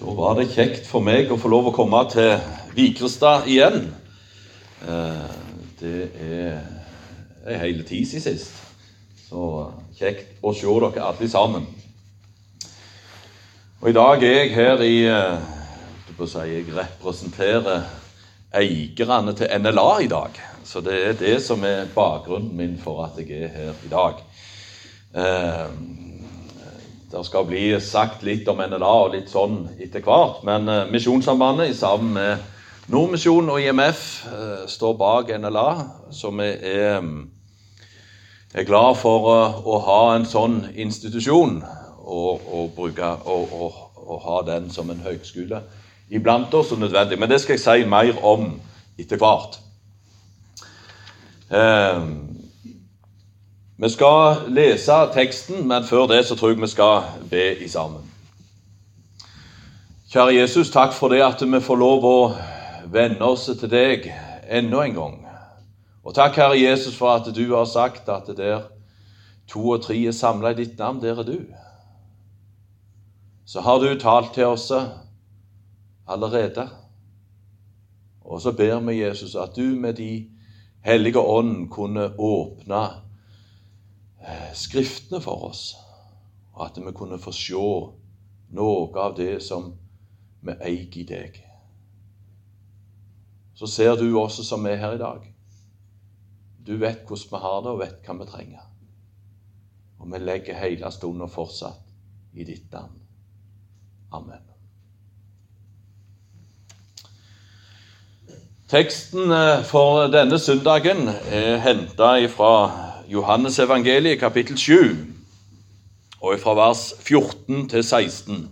Da var det kjekt for meg å få lov å komme til Vigrestad igjen. Eh, det er ei hel tid siden sist. Så kjekt å se dere alle sammen. Og I dag er jeg her i eh, si, Jeg representerer eierne til NLA i dag. Så det er det som er bakgrunnen min for at jeg er her i dag. Eh, det skal bli sagt litt om NLA og litt sånn etter hvert. Men uh, Misjonssambandet sammen med Nordmisjon og IMF uh, står bak NLA, så vi er, er glad for uh, å ha en sånn institusjon og, og, bruke, og, og, ha den som en høgskole iblant oss er nødvendig. Men det skal jeg si mer om etter hvert. Uh, vi skal lese teksten, men før det så tror jeg vi skal be i sammen. Kjære Jesus, takk for det at vi får lov å venne oss til deg enda en gang. Og takk, Herre Jesus, for at du har sagt at der to og tre er samla i ditt navn, der er du. Så har du talt til oss allerede. Og så ber vi Jesus at du med de hellige ånd kunne åpne Skriftene for oss, og at vi kunne få se noe av det som vi eier i deg. Så ser du også som er her i dag. Du vet hvordan vi har det, og vet hva vi trenger. Og vi legger hele stunden fortsatt i ditt navn. Amen. Teksten eh, for denne søndagen er henta fra Johannes evangeliet, kapittel 7, og fra vers 14 til 16.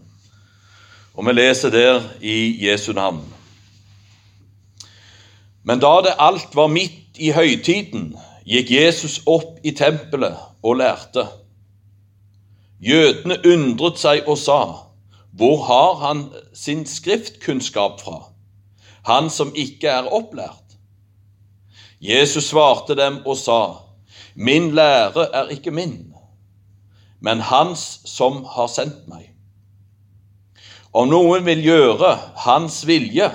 Og vi leser der i Jesu navn. Men da det alt var midt i høytiden, gikk Jesus opp i tempelet og lærte. Jødene undret seg og sa, Hvor har han sin skriftkunnskap fra, han som ikke er opplært? Jesus svarte dem og sa, Min lære er ikke min, men hans som har sendt meg. Om noen vil gjøre hans vilje,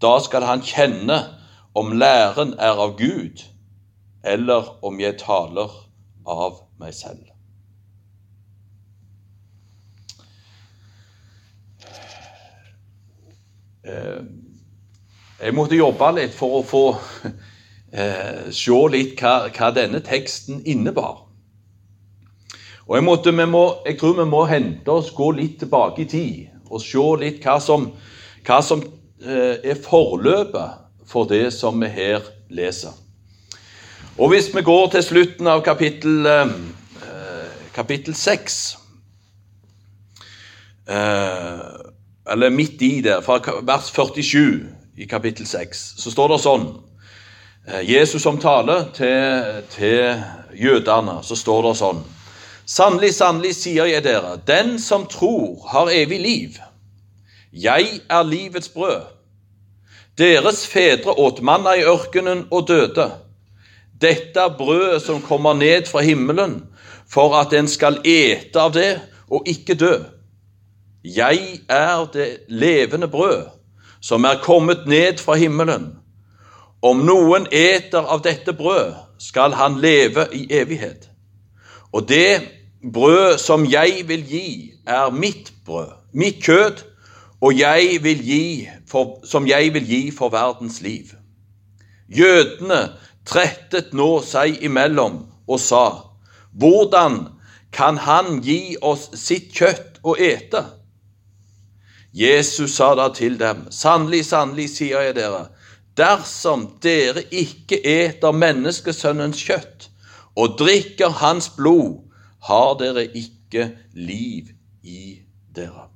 da skal han kjenne om læren er av Gud, eller om jeg taler av meg selv. Eh, jeg måtte jobbe litt for å få eh, se litt hva, hva, denne teksten innebar. Og jeg, måtte, må, jeg, tror vi må hente oss, gå litt tilbake i tid og se litt hva som, hva som eh, er forløpet for det som vi her leser. Og hvis vi går til slutten av kapittel, eh, kapittel 6 eh, Eller midt i der, fra vers 47 i kapittel 6, så står det sånn Jesus som taler til, til jødene, så står det sånn Sannelig, sannelig sier jeg dere, den som tror, har evig liv. Jeg er livets brød. Deres fedre åt manna i ørkenen og døde. Dette er brødet som kommer ned fra himmelen, for at en skal ete av det og ikke dø. Jeg er det levende brød som er kommet ned fra himmelen. Om noen eter av dette brød, skal han leve i evighet. Og det brød som jeg vil gi, er mitt brød, mitt kjød, og jeg vil gi for, som jeg vil gi for verdens liv. Jødene trettet nå seg imellom og sa, Hvordan kan han gi oss sitt kjøtt å ete? Jesus sa da til dem, Sannelig, sannelig, sier jeg dere, dersom dere ikke eter menneskesønnens kjøtt og drikker hans blod, har dere ikke liv i dere.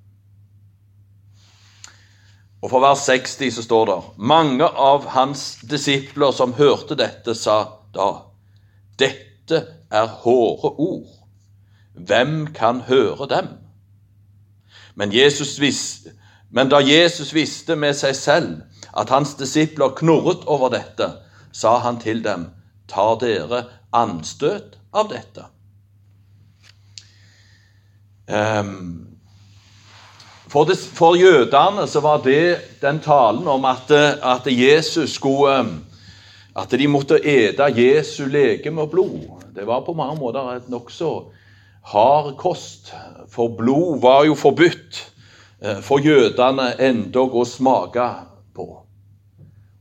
Og For vers 60 så står det mange av hans disipler som hørte dette, sa da dette er hårde ord. Hvem kan høre dem? Men, visste, men da Jesus visste med seg selv at hans disipler knurret over dette, sa han til dem, tar dere anstøt av dette? Um, For, det, for jødene så var det den talen om at, at Jesus skulle At de måtte ete Jesu legeme og blod. Det var på mange måter et nokså hard kost. For blod var jo forbudt eh, for jødene endog å smake på.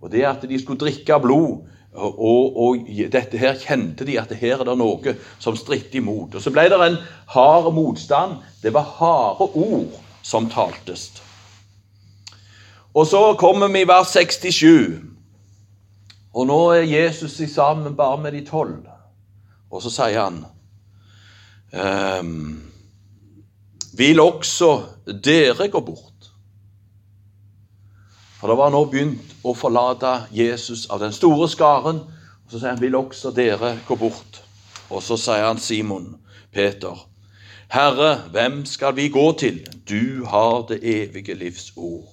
Og det at de skulle drikke blod og, og, dette her kjente de at her er det noe som stritter imot. Og Så ble det en hard motstand. Det var harde ord som taltes. Og så kommer vi i vers 67. Og nå er Jesus i sammen bare med de tolv. Og så sier han ehm, Vil også dere gå bort? For det var nå begynt å forlate Jesus av den store skaren. Og Så sier han, vil også dere gå bort? Og så sier han Simon Peter, Herre, hvem skal vi gå til? Du har det evige livs ord.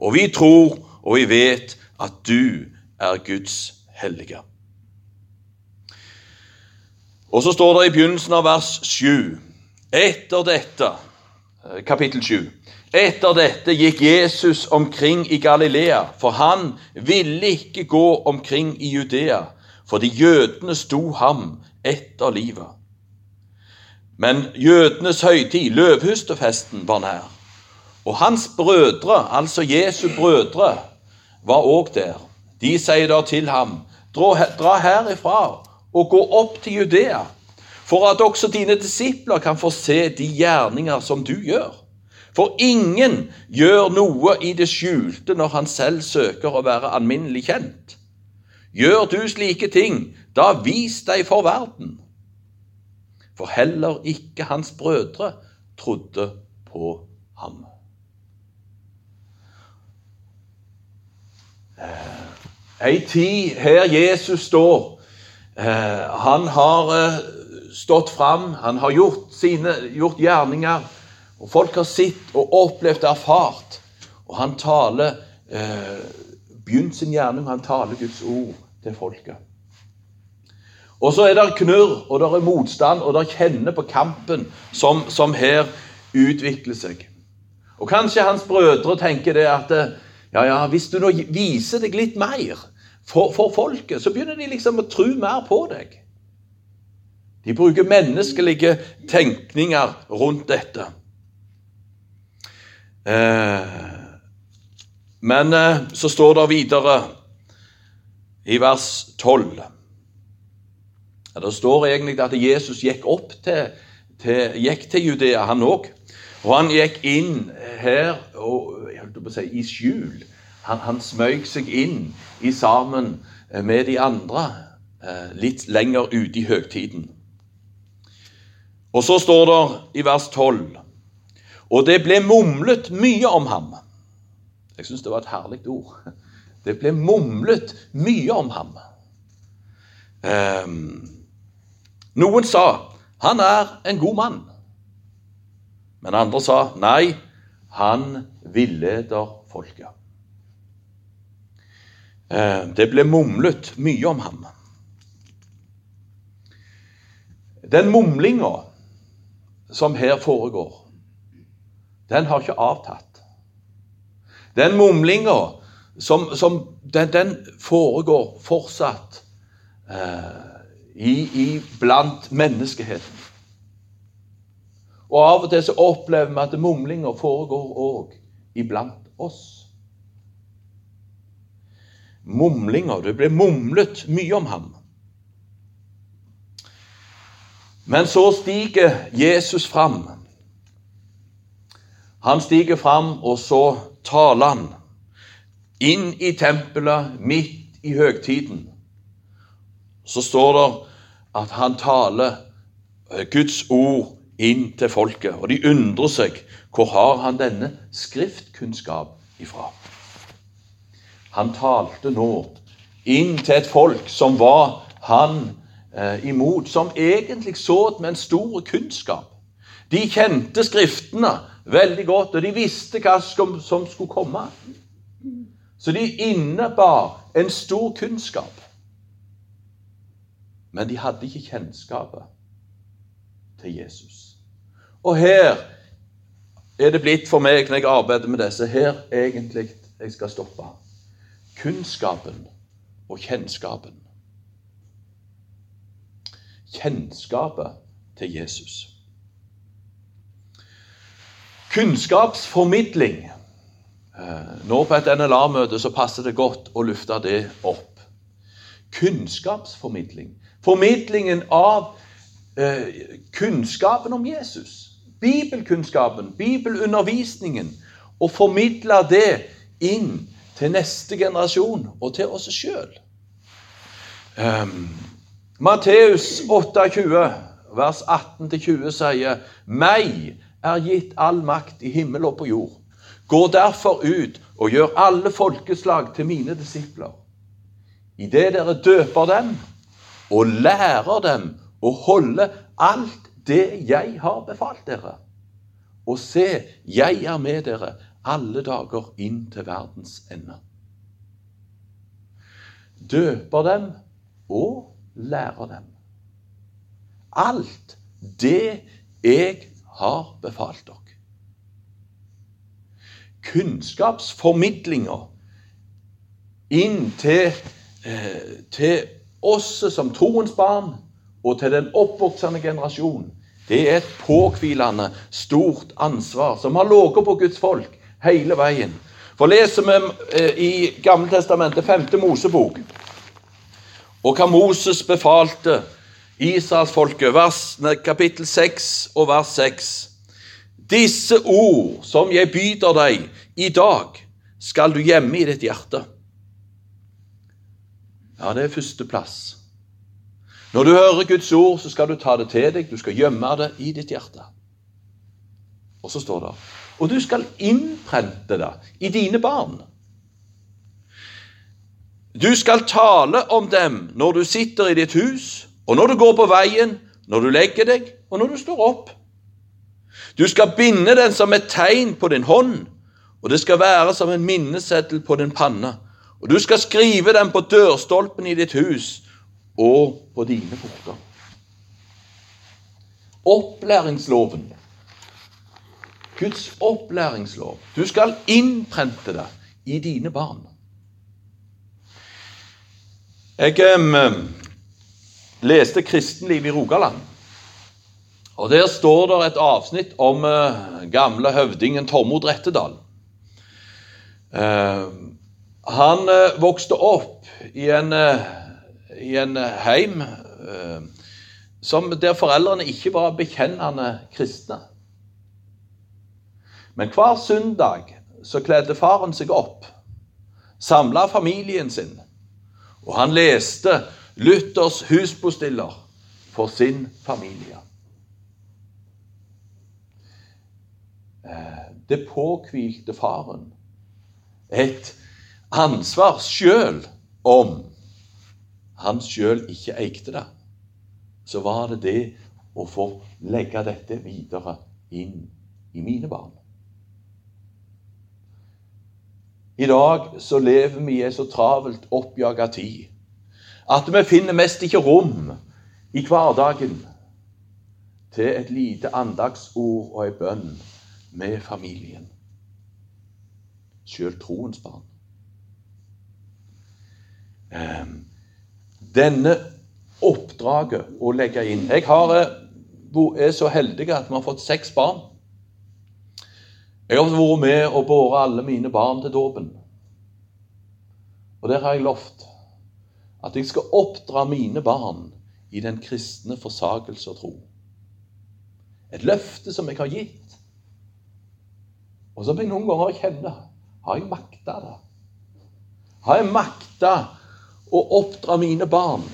Og vi tror og vi vet at du er Guds hellige. Og så står det i begynnelsen av vers 7 Etter dette, eh, kapittel 7 Etter dette gikk Jesus omkring i Galilea, for han ville ikke gå omkring i Judea, fordi jødene sto ham etter livet. Men jødenes høytid, løvhustefesten, var nær. Og hans brødre, altså Jesu brødre, var òg der. De sier da til ham, dra herifra og gå opp til Judea, for at også dine disipler kan få se de gjerninger som du gjør. For ingen gjør noe i det skjulte når han selv søker å være alminnelig kjent. Gjør du slike ting, da vis deg for verden for heller ikke hans brødre trodde på ham. Eh, ei tid her Jesus står. Eh, han har eh, stått fram, han har gjort sine gjort gjerninger. Og Folk har sett og opplevd og erfart. Og han taler begynt sin gjerning, han taler Guds ord til folket. Og så er det knurr, og det er motstand, og det kjenner på kampen som, som, her utvikler seg. Og Kanskje hans brødre tenker det at ja, ja, hvis du nå viser deg litt mer for, for folket, så begynner de liksom å tro mer på deg. De bruker menneskelige tenkninger rundt dette. Eh, men eh, så står det videre i vers 12 ja, Det står egentlig at Jesus gikk opp til, til, gikk til Judea, han òg. Og han gikk inn her og, si, i skjul. Han, han smøg seg inn i sammen med de andre eh, litt lenger ute i høgtiden. Og så står det i vers 12 Og det ble mumlet mye om ham. Jeg syns det var et herlig ord. Det ble mumlet mye om ham. Um, noen sa 'han er en god mann', men andre sa 'nei, han villeder folket'. Um, det ble mumlet mye om ham. Den mumlinga som her foregår, den har ikke avtatt. Den mumlinga som, som den, den, foregår fortsatt. Eh, i, i blant menneskeheten. Og Av og til så opplever vi at mumlinger foregår òg iblant oss. Mumlinger. Det ble mumlet mye om ham. Men så stiger Jesus fram. Han stiger fram, og så taler han inn i tempelet midt i høgtiden så står det at han taler eh, Guds ord inn til folket. Og de undrer seg. Hvor har han denne skriftkunnskap ifra? Han talte nå inn til et folk som var han eh, imot, som egentlig så med en stor kunnskap. De kjente Skriftene veldig godt, og de visste hva som, skulle komme. Så de innebar en stor kunnskap. Men de hadde ikke kjennskapet til Jesus. Og her er det blitt for meg når jeg arbeider med disse her egentlig jeg skal stoppe. Kunnskapen og kjennskapen. Kjennskapet til Jesus. Kunnskapsformidling. Eh, nå på et NLA-møte så passer det godt å lufte det opp. Kunnskapsformidling. Formidlingen av eh, kunnskapen om Jesus bibelkunnskapen, bibelundervisningen, og formidle det inn til neste generasjon og til oss sjøl. Um, ehm, Matteus 28, vers 18-20 sier Meg er gitt all makt i himmel og på jord. Gå derfor ut og gjør alle folkeslag til mine disipler. Idet dere døper dem og lærer dem å holde alt det jeg har befalt dere. Og se, jeg er med dere alle dager inn til verdens ende. Døper dem og lærer dem. Alt det jeg har befalt dere. Kunnskapsformidlinga inn til, eh, til oss som troens barn og til den oppvoksende generasjon, det er et påhvilende, stort ansvar som har ligget på Guds folk hele veien. For leser vi eh, i Gammeltestamentet, femte Mosebok, og hva Moses befalte Israelsfolket, kapittel 6 og vers 6. Disse ord som jeg byder deg i dag, skal du gjemme i ditt hjerte. Ja, det er førsteplass. Når du hører Guds ord, så skal du ta det til deg, du skal gjemme det i ditt hjerte. Og så står det Og du skal innprente det i dine barn. Du skal tale om dem når du sitter i ditt hus, og når du går på veien, når du legger deg, og når du står opp. Du skal binde den som et tegn på din hånd, og det skal være som en minneseddel på din panne. Og du skal skrive den på dørstolpen i ditt hus og på dine porter. Opplæringsloven. Guds opplæringslov. Du skal innprente det i dine barn. Jeg um, leste Kristenliv i Rogaland. Og Der står det et avsnitt om uh, gamle høvdingen Tormod Rettedal. Uh, han uh, vokste opp i en i en heim der foreldrene ikke var bekjennende kristne. Men hver søndag så kledde faren seg opp, samla familien sin, og han leste Luthers husbostiller for sin familie. Eh, det påhvilte faren et ansvar sjøl om han sjøl ikke eide det, så var det det å få legge dette videre inn i mine barn. I dag så lever vi i ei så travelt oppjaga tid at vi finner mest ikke rom i hverdagen til et lite andagsord og ei bønn med familien. Sjøl troens barn. Um, denne oppdraget å legge inn Jeg har, eh, er så heldig at vi har fått seks barn. Jeg har vært med og båret alle mine barn til dåpen. Og der har jeg lovt at jeg skal oppdra mine barn i den kristne forsakelse og tro. Et løfte som jeg har gitt, og som jeg noen ganger kjenner Har jeg makta det? Har jeg makta å oppdra mine barn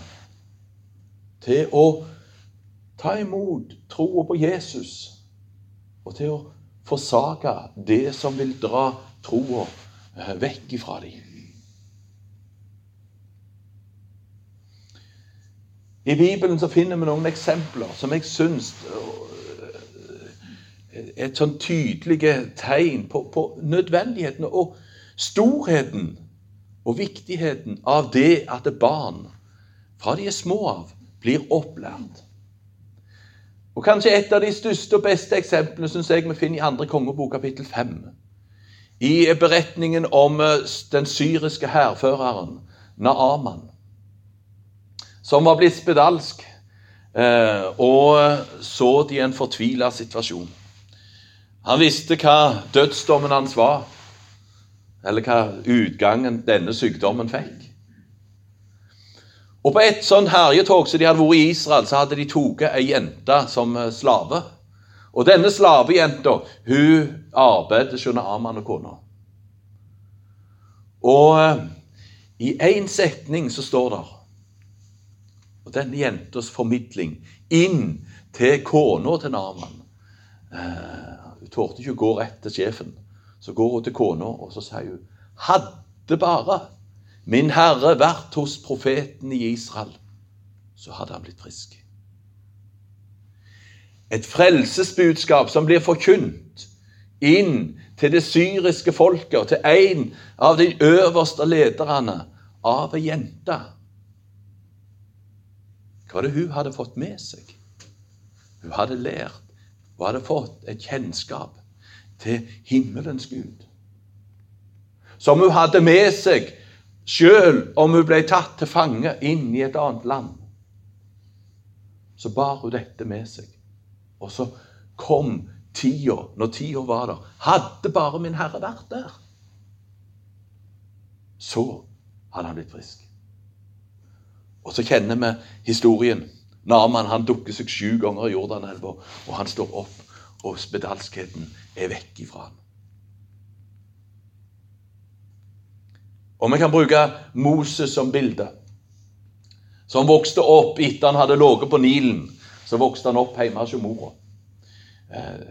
til å ta imot troa på Jesus, og til å forsake det som vil dra troa vekk ifra dem. I Bibelen så finner vi noen eksempler som jeg syns er eh, et sånn tydelige tegn på, på nødvendigheten og storheten og viktigheten av det at barn fra de er små av blir opplært. Og kanskje et av de største og beste eksemplene synes jeg vi finner i andre kongebok, kapittel 5. I beretningen om eh, den syriske hærføreren Naaman, som var blitt spedalsk eh, og så det i en fortvila situasjon. Han visste hva dødsdommen hans var, eller hva utgangen denne sykdommen fikk. Og På et sånn herjetog som de hadde vært i Israel, så hadde de tatt ei jente som eh, slave. Og denne slavejenta hun arbeidet hos Aman og kona. Og eh, i én setning så står det Og denne jentas formidling inn til kona til Naman eh, Hun torde ikke å gå rett til sjefen. Så går hun til kona, og så sier hun Hadde bare min herre vært hos profeten i Israel, så hadde han blitt frisk. Et frelsesbudskap som blir forkynt inn til det syriske folket og til en av de øverste lederne av ei jente. Hva det hun hadde fått med seg? Hun hadde lært og hadde fått et kjennskap til himmelens Gud. Som hun hadde med seg Sjøl om hun ble tatt til fange inn i et annet land, så bar hun dette med seg. Og så kom tida, når tida var der. Hadde bare min Herre vært der, så hadde han blitt frisk. Og så kjenner vi historien. Naman han dukker seg sju ganger i Jordanelva, og han står opp, og spedalskheten er vekk ifra ham. Og vi kan bruke Moses som bilde. Som vokste opp etter han hadde ligget på Nilen. Så vokste han opp hjemme hos mora. Eh,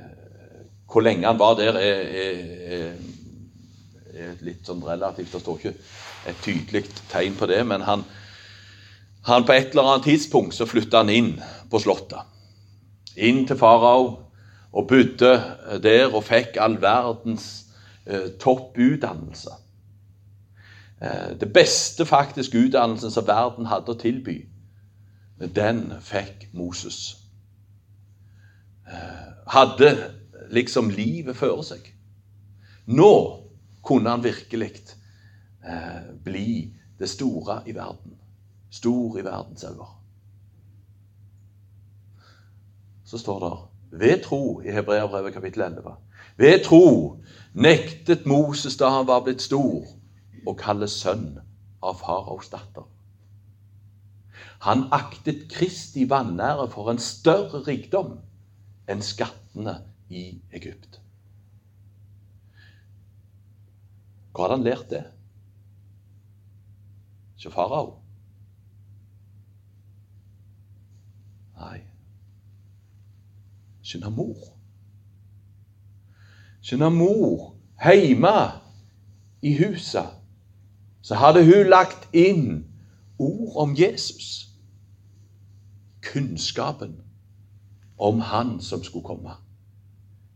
hvor lenge han var der, er, er, er litt sånn relativt. Det står ikke et tydelig tegn på det. Men han, han på et eller annet tidspunkt så flytta han inn på Slottet. Inn til farao og bodde der og fikk all verdens eh, topputdannelse. Eh, det beste faktisk utdannelsen som verden hadde å tilby, den fikk Moses. Eh, hadde liksom livet føre seg. Nå kunne han virkelig eh, bli det store i verden. Stor i verdens øyne. Så står det ved tro i Hebreabrevet kapittel 11. Ved tro nektet Moses da han var blitt stor å kalle sønn av faraos datter. Han aktet Kristi vanære for en større rikdom enn skattene i Egypt. Hvor hadde han lært det? Ikke farao? Nei. Skjønner mor. Skjønner mor hjemme i huset så hadde hun lagt inn ord om Jesus. Kunnskapen om Han som skulle komme.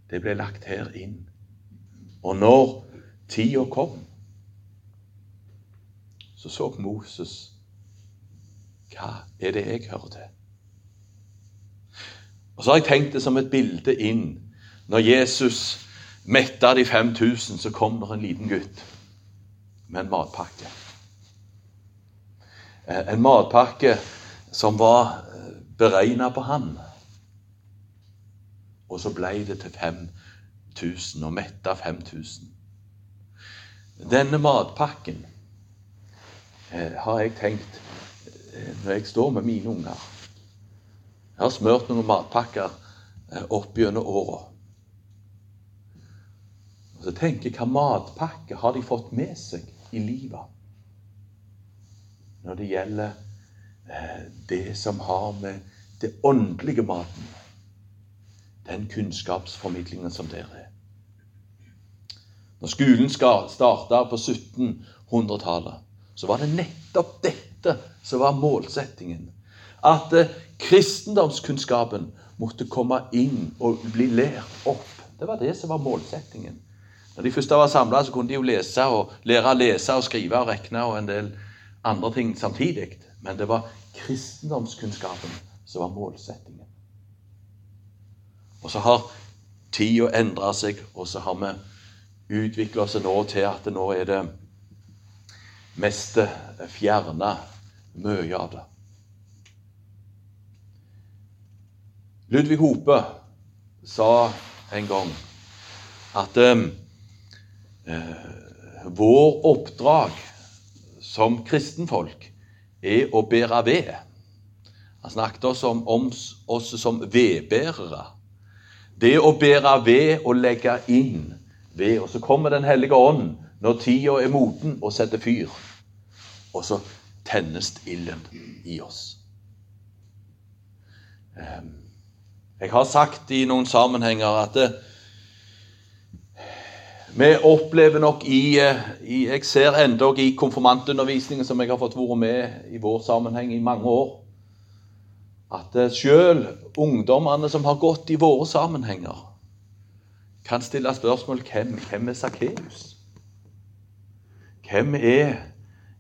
Det ble lagt her inn. Og når tida kom, så så Moses Hva er det jeg hører til? Og Så har jeg tenkt det som et bilde inn. Når Jesus metta de 5000, så kom det en liten gutt med en matpakke. Eh, en matpakke som var eh, beregna på han. Og så ble det til 5000, og metta 5000. Denne matpakken eh, har jeg tenkt når jeg står med mine unger. Jeg har smurt noen matpakker opp gjennom åra. Og så tenker jeg hva matpakke har de fått med seg i livet når det gjelder eh, det som har med det åndelige maten Den kunnskapsformidlingen som der er. Når skolen starta på 1700-tallet, så var det nettopp dette som var målsettingen. At eh, kristendomskunnskapen måtte komme inn og bli lært opp. Det var det som var målsettingen. Når de første var samla, kunne de jo lese og lære å lese og skrive og regne og en del andre ting samtidig. Men det var kristendomskunnskapen som var målsettingen. Og så har tida endra seg, og så har vi utvikla oss nå til at nå er det meste fjerna mye av det. Ludvig Hope sa en gang at eh, vår oppdrag som kristenfolk er å bære ved. Han snakket oss om, om oss som vedbærere. Det å bære ved og legge inn ved. Og så kommer Den hellige ånd når tida er moden, og setter fyr. Og så tennes ilden i oss. Um, jeg har sagt i noen sammenhenger at det, eh, vi opplever nok i, eh, i Jeg ser endog i konfirmantundervisningen som jeg har fått vært med i vår sammenheng i mange år, at sjøl selv ungdommene som har gått i våre sammenhenger, kan stille spørsmål hvem, hvem er Sakkeus? Hvem er,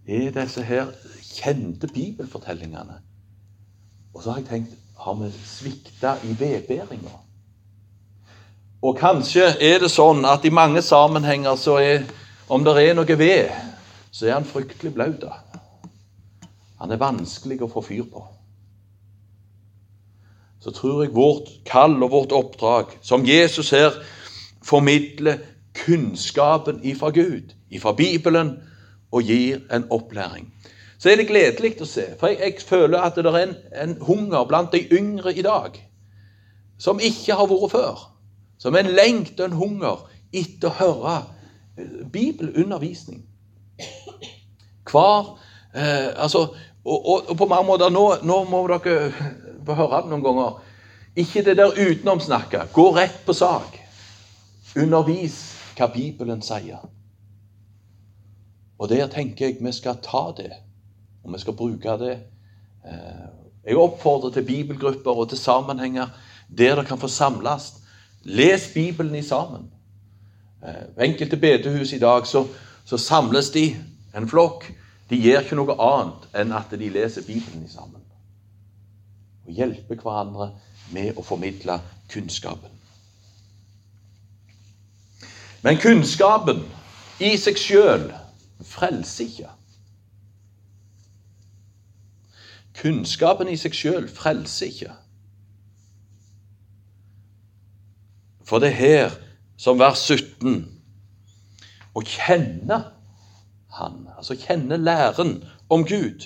er disse her kjente bibelfortellingene? Og så har jeg tenkt har vi svikta i vedbæringa. Og kanskje er det sånn at i mange sammenhenger så er om det er noe ved, så er han fryktelig blaut. Han er vanskelig å få fyr på. Så tror jeg vårt kall og vårt oppdrag, som Jesus her formidler kunnskapen ifra Gud, ifra Bibelen, og gir en opplæring så er det gledelig å se. For jeg, jeg føler at det er en, en, hunger blant de yngre i dag som ikke har vært før. Som en lengt og en hunger etter å høre eh, bibelundervisning. Hver eh, altså, og, og, og, på mange måter nå, nå må dere få høre det noen ganger. Ikke det der utenomsnakket. Gå rett på sak. Undervis hva Bibelen sier. Og der tenker jeg vi skal ta det og vi skal bruke det. Eh, jeg oppfordrer til bibelgrupper og til sammenhenger der det kan få samles. Les Bibelen i sammen. Ved eh, enkelte bedehus i dag så, så, samles de, en flokk. De gjør ikke noe annet enn at de leser Bibelen i sammen. Og hjelper hverandre med å formidle kunnskapen. Men kunnskapen i seg sjøl frelser ikke. Kunnskapen i seg sjøl frelser ikke. For det er her, som vers 17, å kjenne Han, altså kjenne læren om Gud.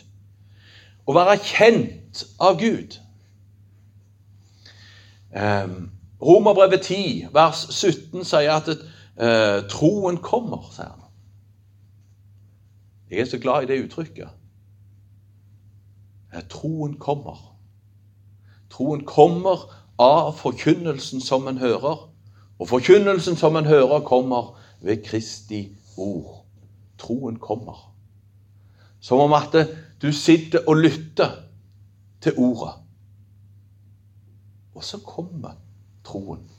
Å være kjent av Gud. Eh, Romerbrevet 10, vers 17, sier at eh, troen kommer, sier han. Jeg er så glad i det uttrykket. Troen kommer. Troen kommer av forkynnelsen som en hører. Og forkynnelsen som en hører, kommer ved Kristi ord. Troen kommer. Som om at du sitter og lytter til ordet. Og så kommer troen.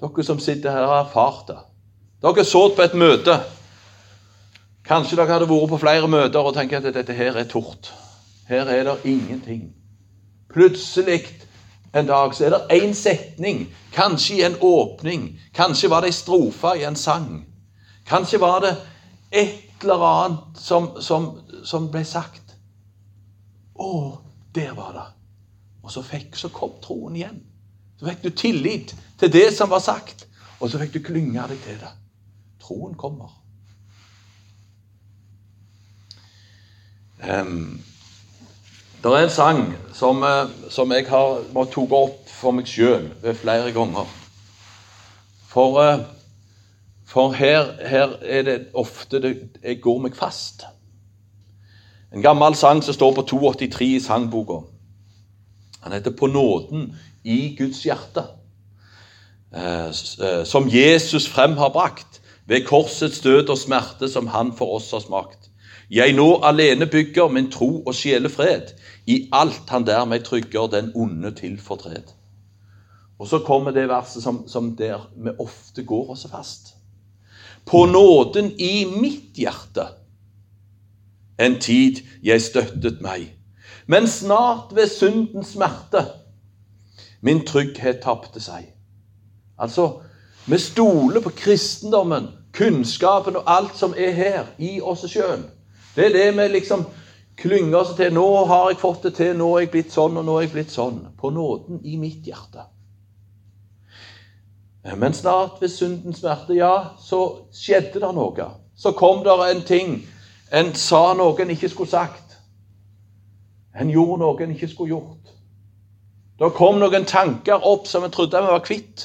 Dere som sitter her, har erfart det. Dere så på et møte. Kanskje dere hadde vært på flere møter og tenkt at dette her er tort. Her er det ingenting. Plutselig en dag så er det én setning, kanskje i en åpning. Kanskje var det ei strofe i en sang. Kanskje var det et eller annet som, som, som ble sagt. Å, der var det. Og så, fikk, så kom troen igjen. Så fikk du tillit til det som var sagt, og så fikk du klynge deg til det. Troen kommer. Um, det er en sang som, eh, som jeg har tatt opp for meg sjøl flere ganger. For, eh, for her, her, er det ofte det, jeg går meg fast. En gammel sang som står på 283 i sangboka. Han heter 'På nåden i Guds hjerte'. Eh, som Jesus frem har brakt ved korsets død og smerte som han for oss har smakt. Jeg nå alene bygger min tro og sjelefred. I alt han der meg trygger den onde til fortred. Og så kommer det verset som, som der vi ofte går oss fast. På nåden i mitt hjerte en tid jeg støttet meg, men snart ved syndens smerte Min trygghet tapte seg. Altså, vi stoler på kristendommen, kunnskapen og alt som er her, i oss sjøl. Det er det vi liksom klynger oss til. Nå har jeg fått det til, nå er jeg blitt sånn, og nå er jeg blitt sånn. På nåden i mitt hjerte. Men snart, ved syndens smerte, ja, så skjedde det noe. Så kom det en ting. En sa noe en ikke skulle sagt. En gjorde noe en ikke skulle gjort. Det kom noen tanker opp som en trodde vi var kvitt.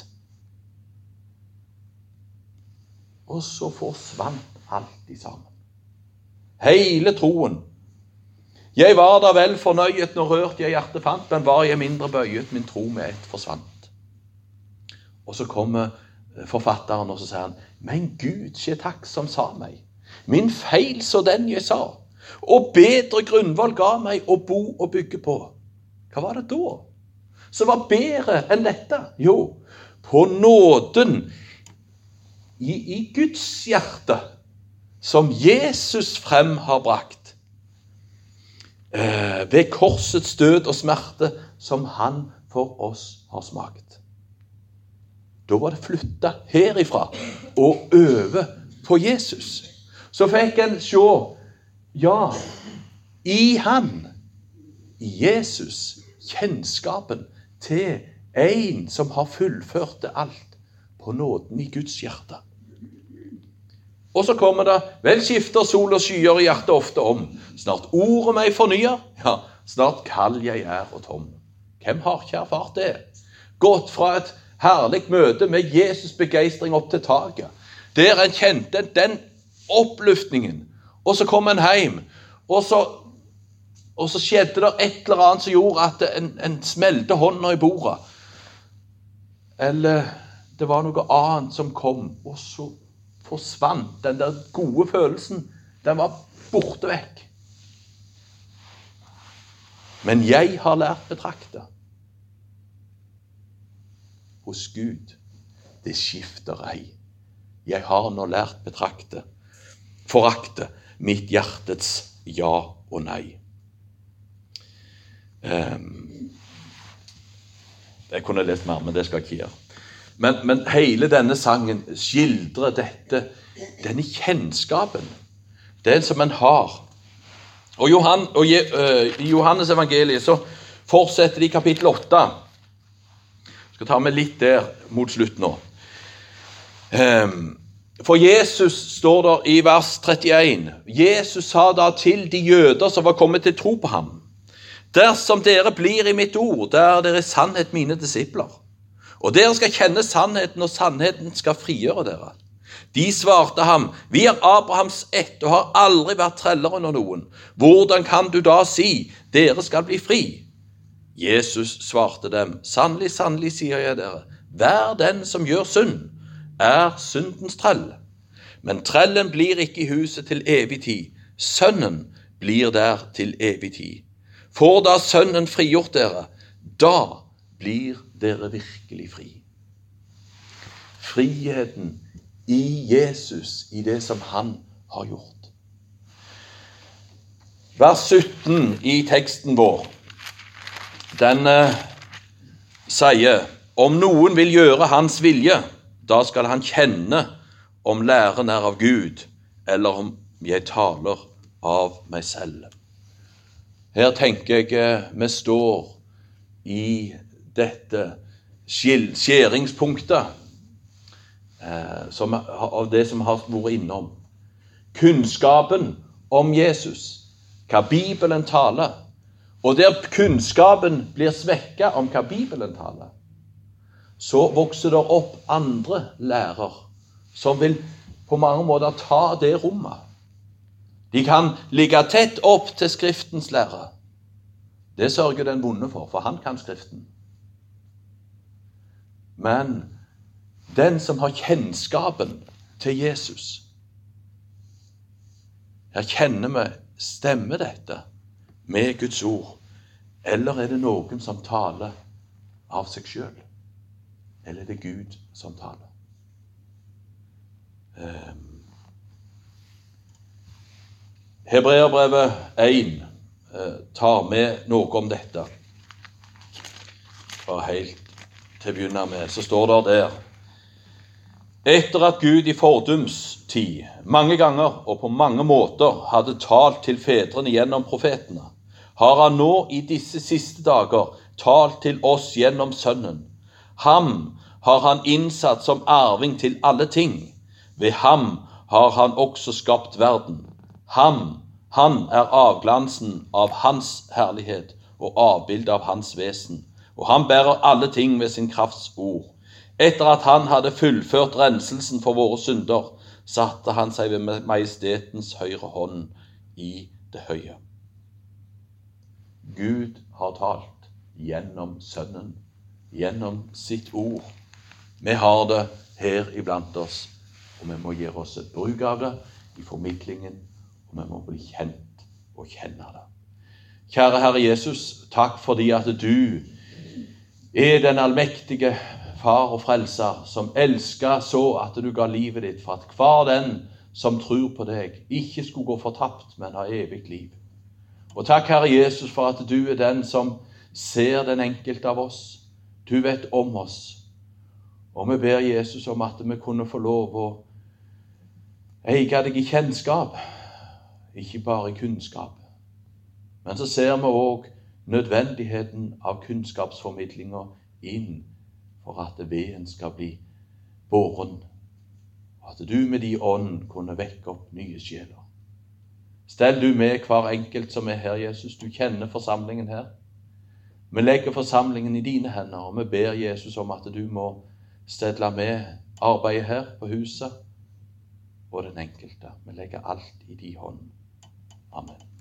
Og så forsvant alt sammen. Hele troen. Jeg var da vel fornøyet når rørt jeg hjertet fant, men var jeg mindre bøyet, min tro med ett forsvant. Og så kommer forfatteren og så sier han, Men Gud, skje takk som sa meg. Min feil så den jeg sa, og bedre grunnvoll ga meg å bo og bygge på. Hva var det da som var bedre enn dette? Jo, på nåden i, i Guds hjerte, som Jesus frem har brakt. Eh, ved korsets død og smerte som han for oss har smakt. Da var det flytta herifra og over på Jesus. Så fikk en se ja, i han, i Jesus, kjennskapen til en som har fullført det alt på nåden i Guds hjerte. Og så kommer det Vel skifter sol og skyer i hjertet ofte om. Snart ordet meg fornyer, ja, snart kald jeg er og tom. Hvem har ikke erfart det? Gått fra et herlig møte med Jesus' begeistring opp til taket. Der en kjente den oppluftningen. Og så kom en hjem, og så, og så skjedde det et eller annet som gjorde at en, en smelte hånda i bordet. Eller det var noe annet som kom, og så forsvant den der gode følelsen. Den var borte vekk. Men jeg har lært betrakte hos Gud. Det skifter ei. Jeg har nå lært betrakte, forakte mitt hjertets ja og nei. Um, jeg kunne lest mer, men det skal jeg ikke gjøre. Men, men hele denne sangen skildrer dette, denne kjennskapen, den som en har. Og, Johan, og uh, I Johannes evangeliet så fortsetter de i kapittel 8 Jeg skal ta med litt der mot slutt nå. Um, for Jesus står der i vers 31. Jesus sa da til de jøder som var kommet til tro på ham. Dersom dere blir i mitt ord, der er dere i sannhet mine disipler. Og dere skal kjenne sannheten, og sannheten skal frigjøre dere. De svarte ham, Vi er Abrahams ett og har aldri vært treller under noen. Hvordan kan du da si, dere skal bli fri? Jesus svarte dem, Sannelig, sannelig, sier jeg dere, hver den som gjør synd, er syndens trell. Men trellen blir ikke i huset til evig tid. Sønnen blir der til evig tid. Får da Sønnen frigjort dere, da blir dere virkelig fri. Friheten i Jesus, i det som han har gjort. Vers 17 i teksten vår den eh, sier om noen vil gjøre hans vilje, da skal han kjenne om læren er av Gud, eller om jeg taler av meg selv. Her tenker jeg eh, vi står i dette skjæringspunktet eh, av det som har vært innom. Kunnskapen om Jesus, hva Bibelen taler og der kunnskapen blir svekka om hva Bibelen taler, så vokser det opp andre lærer som vil på mange måter ta det rommet. De kan ligge tett opp til Skriftens lære. Det sørger den vonde for, for han kan Skriften. Men den som har kjennskapen til Jesus Her kjenner vi Stemmer dette? med Guds ord? Eller er det noen som taler av seg sjøl? Eller er det Gud som taler? Um, Hebreerbrevet 1 uh, tar med noe om dette. Bare helt til å begynne med, så står det der Etter at Gud i fordums tid mange ganger og på mange måter hadde talt til fedrene gjennom profetene, har han nå i disse siste dager talt til oss gjennom Sønnen. Ham har han innsatt som arving til alle ting. Ved ham har han også skapt verden. Ham, han er avglansen av hans herlighet og avbildet av hans vesen, og han bærer alle ting ved sin krafts ord. Etter at han hadde fullført renselsen for våre synder, satte han seg ved majestetens høyre hånd i det høye. Gud har talt gjennom Sønnen, gjennom sitt ord. Vi har det her iblant oss, og vi må gjøre oss et bruk av det i formidlingen, og vi må bli kjent og kjenne det. Kjære Herre Jesus, takk fordi at du er den allmektige far og frelser, som elska så at du ga livet ditt for at hver den som tror på deg, ikke skulle gå fortapt, men ha evig liv. Og takk, Herre Jesus, for at du er den som ser den enkelte av oss. Du vet om oss. Og vi ber Jesus om at vi kunne få lov å eie deg i kjennskap, ikke bare i kunnskap. Men så ser vi òg nødvendigheten av kunnskapsformidlinga inn for at veden skal bli båren, og at du med din ånd kunne vekke opp nye sjeler. Stell du med hver enkelt som er her, Jesus. Du kjenner forsamlingen her. Vi legger forsamlingen i dine hender, og vi ber Jesus om at du må stelle med arbeidet her på huset og den enkelte. Vi legger alt i din hånd. Amen.